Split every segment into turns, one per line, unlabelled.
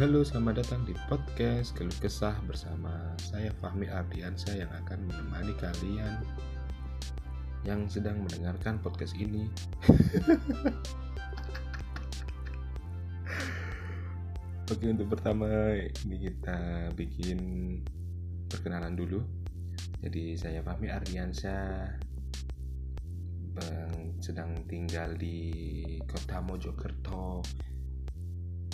Halo, selamat datang di podcast Keluh Kesah bersama saya Fahmi Ardiansyah yang akan menemani kalian yang sedang mendengarkan podcast ini. Oke, untuk pertama ini kita bikin perkenalan dulu. Jadi saya Fahmi Ardiansyah sedang tinggal di kota Mojokerto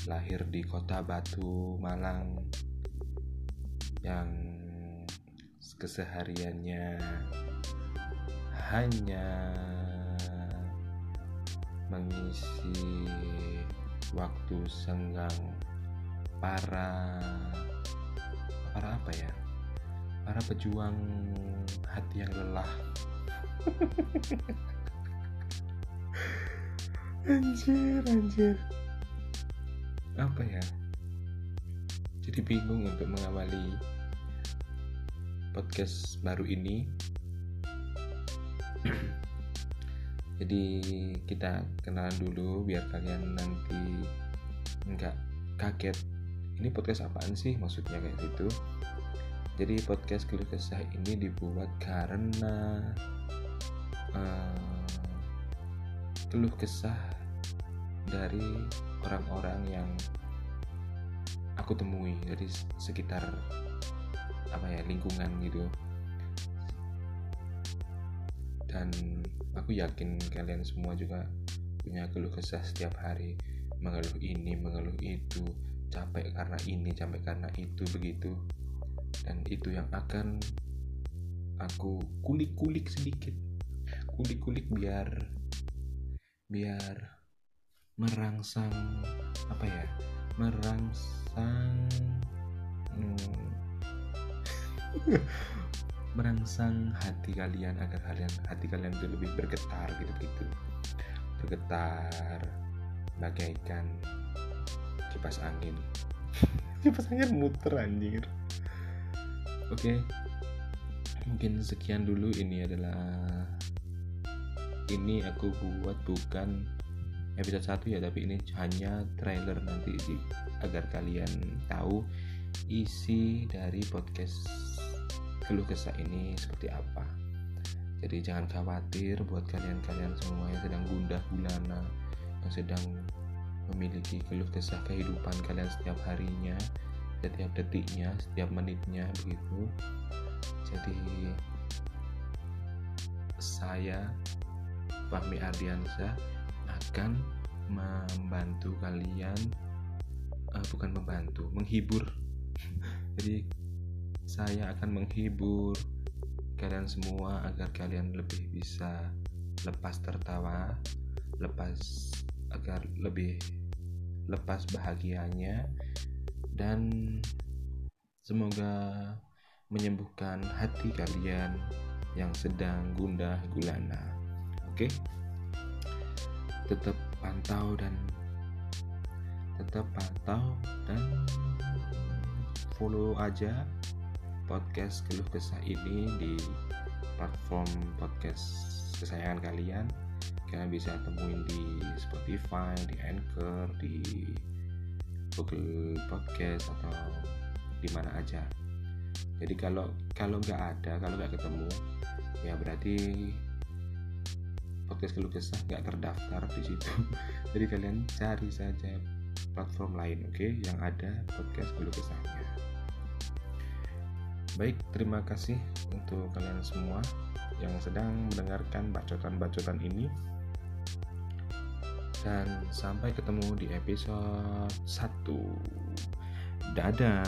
lahir di kota Batu, Malang yang kesehariannya hanya mengisi waktu senggang para para apa ya? Para pejuang hati yang lelah. anjir, anjir apa ya? Jadi bingung untuk mengawali podcast baru ini. Jadi kita kenalan dulu biar kalian nanti nggak kaget. Ini podcast apaan sih? Maksudnya kayak gitu. Jadi podcast keluh kesah ini dibuat karena uh, keluh kesah dari orang-orang yang aku temui dari sekitar apa ya lingkungan gitu. Dan aku yakin kalian semua juga punya keluh kesah setiap hari. Mengeluh ini mengeluh itu capek karena ini capek karena itu begitu. Dan itu yang akan aku kulik-kulik sedikit. Kulik-kulik biar biar merangsang apa ya merangsang hmm, merangsang hati kalian agar kalian hati kalian itu lebih bergetar gitu gitu bergetar bagaikan kipas angin. Kipas angin muter anjir. Oke mungkin sekian dulu. Ini adalah ini aku buat bukan episode 1 ya tapi ini hanya trailer nanti di, agar kalian tahu isi dari podcast keluh kesah ini seperti apa. Jadi jangan khawatir buat kalian-kalian semua yang sedang gundah gulana yang sedang memiliki keluh kesah kehidupan kalian setiap harinya setiap detiknya setiap menitnya begitu. Jadi saya Fahmi Ardiansyah akan membantu kalian uh, bukan membantu menghibur jadi saya akan menghibur kalian semua agar kalian lebih bisa lepas tertawa lepas agar lebih lepas bahagianya dan semoga menyembuhkan hati kalian yang sedang gundah gulana oke okay? Tetap pantau dan tetap pantau dan follow aja podcast keluh kesah ini di platform podcast kesayangan kalian kalian bisa temuin di Spotify, di Anchor, di Google Podcast atau di mana aja. Jadi kalau kalau nggak ada, kalau nggak ketemu, ya berarti podcast keluh kesah nggak terdaftar di situ. Jadi kalian cari saja platform lain oke okay, yang ada podcast keluh kesahnya baik terima kasih untuk kalian semua yang sedang mendengarkan bacotan-bacotan ini. Dan sampai ketemu di episode 1 dadah